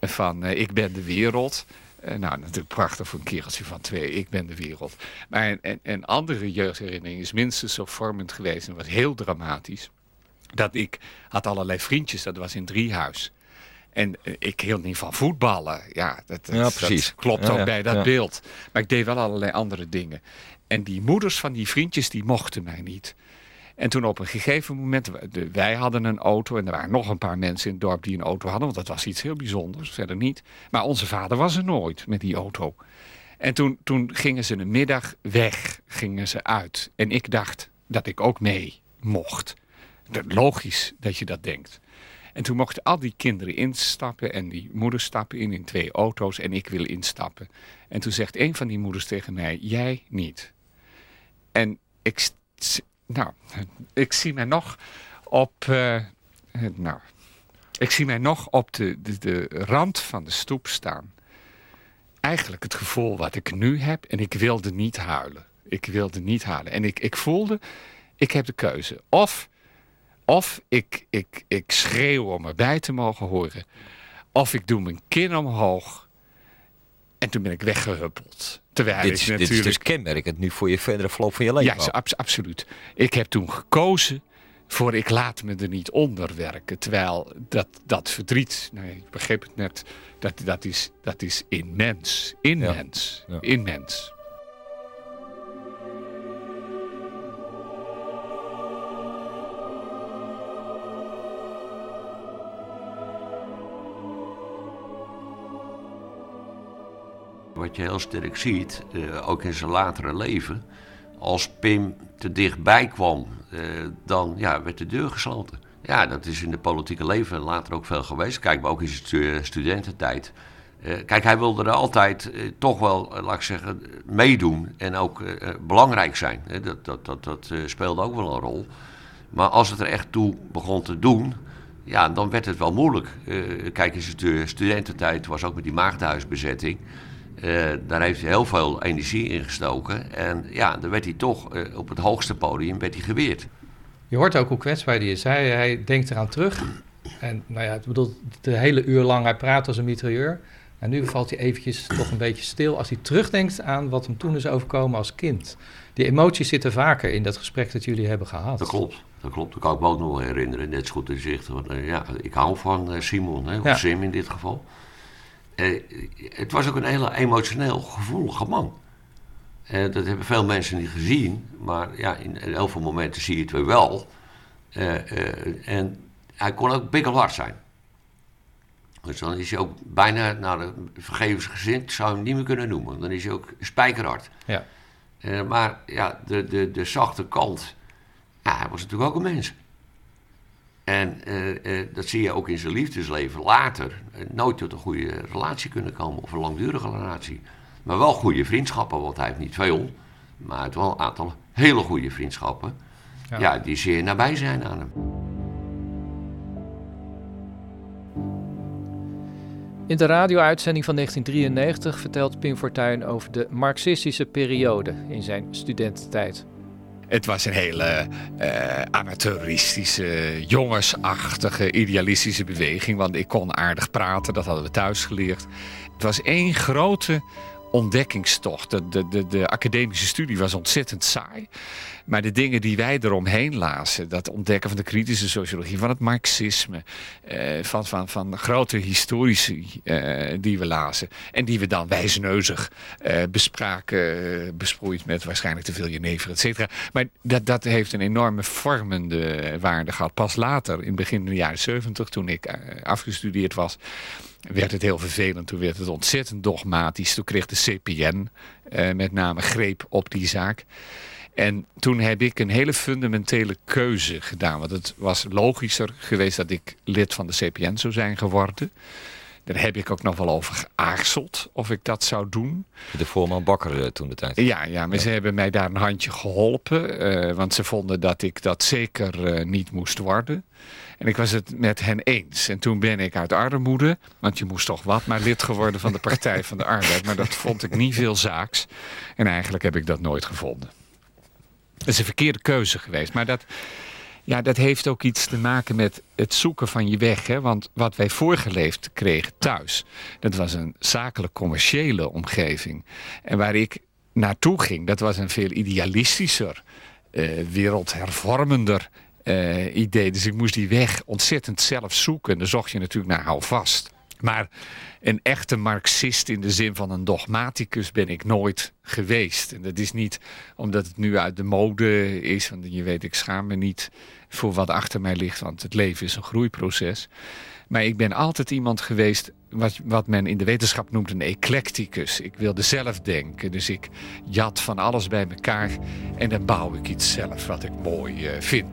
van uh, Ik ben de wereld. Nou, natuurlijk prachtig voor een kereltje van twee. Ik ben de wereld. Maar een, een andere jeugdherinnering is minstens zo vormend geweest en was heel dramatisch. Dat ik had allerlei vriendjes, dat was in Driehuis. En eh, ik hield niet van voetballen. Ja, dat, dat- Ja, dat precies. klopt Ja, ook ja, bij dat beeld. Maar ik deed wel allerlei andere dingen. En die moeders van die vriendjes, die mochten mij niet. En toen op een gegeven moment, wij hadden een auto en er waren nog een paar mensen in het dorp die een auto hadden, want dat was iets heel bijzonders, verder niet. Maar onze vader was er nooit met die auto. En toen, toen gingen ze een middag weg, gingen ze uit. En ik dacht dat ik ook mee mocht. Logisch dat je dat denkt. En toen mochten al die kinderen instappen en die moeders stappen in in twee auto's en ik wil instappen. En toen zegt een van die moeders tegen mij, jij niet. En ik, nou, ik zie mij nog op, eh, eh, nou, ik zie mij nog op de, de, de rand van de stoep staan. Eigenlijk het gevoel wat ik nu heb en ik wilde niet huilen. Ik wilde niet huilen. En ik, ik voelde, ik heb de keuze. Of, of ik, ik, ik schreeuw om erbij te mogen horen. Of ik doe mijn kin omhoog. En toen ben ik weggehuppeld. Terwijl Dit ik is, natuurlijk... dit is dus kenmerkend nu voor je verdere verloop van je leven. Ja, abs- absoluut. Ik heb toen gekozen voor ik laat me er niet onder werken. Terwijl dat, dat verdriet, nee, ik begreep het net, dat, dat, is, dat is immens. Immens. Immens. Wat je heel sterk ziet, eh, ook in zijn latere leven, als Pim te dichtbij kwam, eh, dan ja, werd de deur gesloten. Ja, dat is in het politieke leven later ook veel geweest. Kijk, maar ook in zijn stu- studententijd. Eh, kijk, hij wilde er altijd toch wel, laat ik zeggen, meedoen en ook belangrijk zijn. Dat dat, dat, dat speelde ook wel een rol. Maar als het er echt toe begon te doen, ja, dan werd het wel moeilijk. Kijk, in zijn stu- studententijd was ook met die maagdenhuisbezetting. Eh, daar heeft hij heel veel energie in gestoken. En ja, dan werd hij toch eh, op het hoogste podium werd hij geweerd. Je hoort ook hoe kwetsbaar die is. Hij, hij denkt eraan terug. En nou ja, ik bedoel, de hele uur lang, hij praat als een mitrailleur. En nu valt hij eventjes toch een beetje stil als hij terugdenkt aan wat hem toen is overkomen als kind. Die emoties zitten vaker in dat gesprek dat jullie hebben gehad. Dat klopt, dat klopt. Dat kan ik me ook nog herinneren. Net zo goed in zicht. Want, eh, ja, ik hou van Simon, hè, of Ja. Sim in dit geval. Eh, het was ook een hele emotioneel gevoelige man. Eh, dat hebben veel mensen niet gezien. Maar ja, in, in heel veel momenten zie je het weer wel. Eh, en hij kon ook bikkelhard zijn. Dus dan is hij ook bijna, nou, vergevensgezind zou je hem niet meer kunnen noemen. Dan is hij ook spijkerhard. Ja. Maar ja, de, de, de zachte kant, ja, hij was natuurlijk ook een mens. En eh, eh, dat zie je ook in zijn liefdesleven later. Eh, nooit tot een goede relatie kunnen komen, of een langdurige relatie. Maar wel goede vriendschappen, want hij heeft niet veel. Maar heeft wel een aantal hele goede vriendschappen. Ja. Ja, die zeer nabij zijn aan hem. In de radio-uitzending van 1993 vertelt Pim Fortuyn over de marxistische periode in zijn studententijd. Het was een hele eh, amateuristische, jongensachtige, idealistische beweging. Want ik kon aardig praten, dat hadden we thuis geleerd. Het was één grote ontdekkingstocht. De, de, de, de academische studie was ontzettend saai. Maar de dingen die wij eromheen lazen, dat ontdekken van de kritische sociologie, van het marxisme, eh, van, van, van grote historici eh, die we lazen. En die we dan wijsneuzig eh, bespraken, besproeid met waarschijnlijk te veel jenever, et cetera. Maar dat, dat heeft een enorme vormende waarde gehad. Pas later, in het begin de jaren 70, toen ik eh, afgestudeerd was, werd het heel vervelend. Toen werd het ontzettend dogmatisch. Toen kreeg de CPN eh, met name greep op die zaak. En toen heb ik een hele fundamentele keuze gedaan. Want het was logischer geweest dat ik lid van de CPN zou zijn geworden. Daar heb ik ook nog wel over geaarzeld of ik dat zou doen. De voorman Bakker eh, toen de tijd. Ja, ja maar ze hebben mij daar een handje geholpen. eh, want ze vonden dat ik dat zeker eh, niet moest worden. En ik was het met hen eens. En toen ben ik uit armoede, want je moest toch wat, maar lid geworden van de Partij van de Arbeid. Maar dat vond ik niet veel zaaks. En eigenlijk heb ik dat nooit gevonden. Het is een verkeerde keuze geweest. Maar dat, ja, dat heeft ook iets te maken met het zoeken van je weg. Hè? Want wat wij voorgeleefd kregen thuis, dat was een zakelijk-commerciële omgeving. En waar ik naartoe ging, dat was een veel idealistischer, eh, wereldhervormender eh, idee. Dus ik moest die weg ontzettend zelf zoeken. En dan zocht je natuurlijk naar houvast. Maar een echte marxist in de zin van een dogmaticus ben ik nooit geweest. En dat is niet omdat het nu uit de mode is. Want je weet, ik schaam me niet voor wat achter mij ligt. Want het leven is een groeiproces. Maar ik ben altijd iemand geweest wat, wat men in de wetenschap noemt een eclecticus. Ik wilde zelf denken. Dus ik jat van alles bij elkaar en dan bouw ik iets zelf wat ik mooi uh, vind.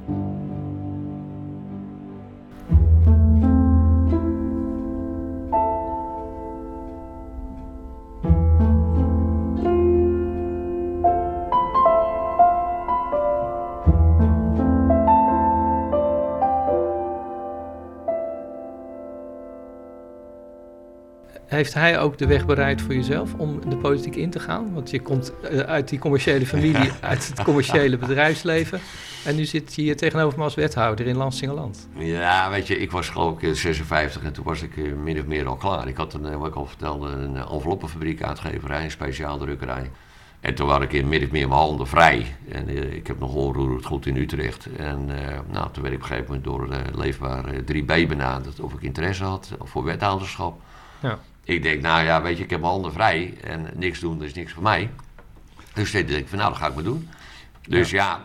Heeft hij ook de weg bereid voor jezelf om de politiek in te gaan? Want je komt uh, uit die commerciële familie, uit het commerciële bedrijfsverleden. En nu zit je hier tegenover me als wethouder in Lansingerland. Ja, weet je, ik was geloof ik 56 en toen was ik uh, min of meer al klaar. Ik had een, wat ik al vertelde, een enveloppenfabriek, uitgeverij, een speciaal drukkerij. En toen was ik in min of meer mijn handen vrij. En uh, ik heb nog onroerend goed in Utrecht. En nou, toen werd ik op een gegeven moment door Leefbaar 3B benaderd of ik interesse had voor wethouderschap. Ja ik denk, nou ja, weet je, ik heb mijn handen vrij en niks doen, dat is niks voor mij. Dus ik denk van, nou, dat ga ik maar doen. Dus ja,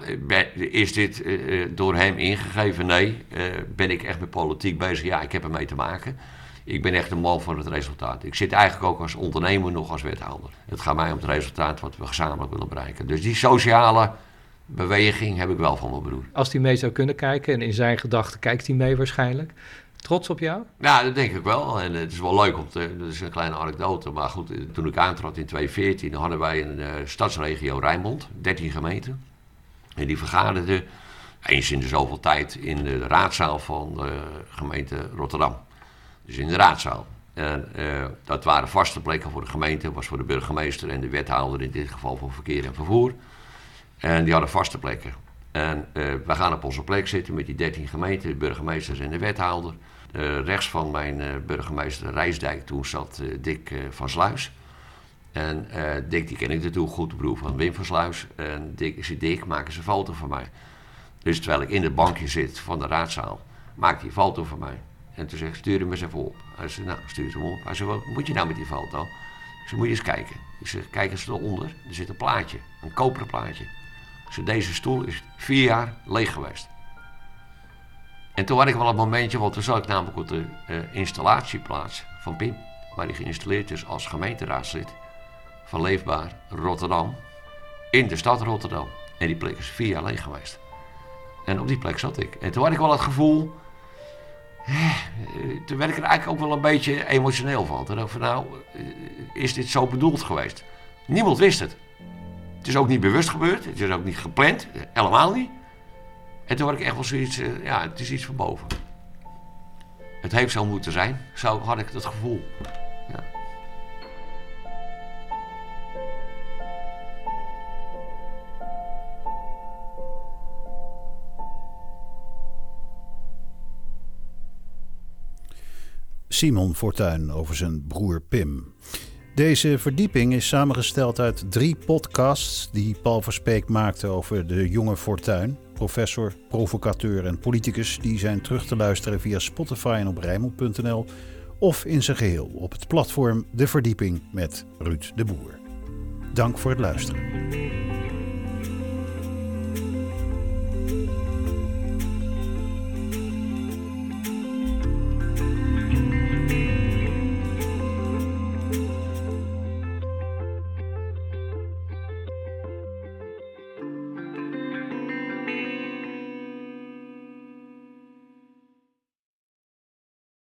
is dit uh, door hem ingegeven? Nee. Uh, ben ik echt met politiek bezig? Ja, ik heb ermee te maken. Ik ben echt een man van het resultaat. Ik zit eigenlijk ook als ondernemer nog als wethouder. Het gaat mij om het resultaat wat we gezamenlijk willen bereiken. Dus die sociale beweging heb ik wel van mijn broer. Als hij mee zou kunnen kijken, en in zijn gedachten kijkt hij mee waarschijnlijk. Trots op jou? Ja, dat denk ik wel. En het is wel leuk om te. Dat is een kleine anekdote. Maar goed, toen ik aantrad in 2014, hadden wij een uh, stadsregio Rijnmond, 13 gemeenten. En die vergaderden eens in de zoveel tijd in de raadzaal van de gemeente Rotterdam. Dus in de raadzaal. En dat waren vaste plekken voor de gemeente, was voor de burgemeester en de wethouder, in dit geval voor verkeer en vervoer. En die hadden vaste plekken. En uh, we gaan op onze plek zitten met die 13 gemeenten, de burgemeesters en de wethouder. Uh, rechts van mijn uh, burgemeester Rijsdijk, toen zat Dick van Sluis. En Dick, die ken ik natuurlijk goed, de broer van Wim van Sluis. En Dick, ik zei, Dick, maak eens een foto van mij. Dus terwijl ik in het bankje zit van de raadzaal, maakt hij een foto van mij. En toen zeg ik, stuur hem eens even op. Hij zei, nou, stuur hem op. Hij zei, wat moet je nou met die foto? Ik zei, moet je eens kijken. Ik zeg, kijk eens eronder. Er zit een plaatje, een koperen plaatje. Dus deze stoel is vier jaar leeg geweest. En toen had ik wel een momentje, want toen zat ik namelijk op de uh, installatieplaats van PIM, waar hij geïnstalleerd is als gemeenteraadslid van Leefbaar Rotterdam, in de stad Rotterdam. En die plek is vier jaar leeg geweest. En op die plek zat ik. En toen had ik wel het gevoel, eh, toen werd ik er eigenlijk ook wel een beetje emotioneel van. Toen dacht ik van nou, eh, is dit zo bedoeld geweest? Niemand wist het. Het is ook niet bewust gebeurd, het is ook niet gepland, helemaal niet. En toen had ik echt wel zoiets, uh, ja, het is iets van boven. Het heeft zo moeten zijn, zo had ik het gevoel. Ja. Simon Fortuyn over zijn broer Pim. Deze verdieping is samengesteld uit drie podcasts die Paul Verspeek maakte over de jonge Fortuyn. Professor, provocateur en politicus die zijn terug te luisteren via Spotify en op Rijmel.nl of in zijn geheel op het platform De Verdieping met Ruud de Boer. Dank voor het luisteren.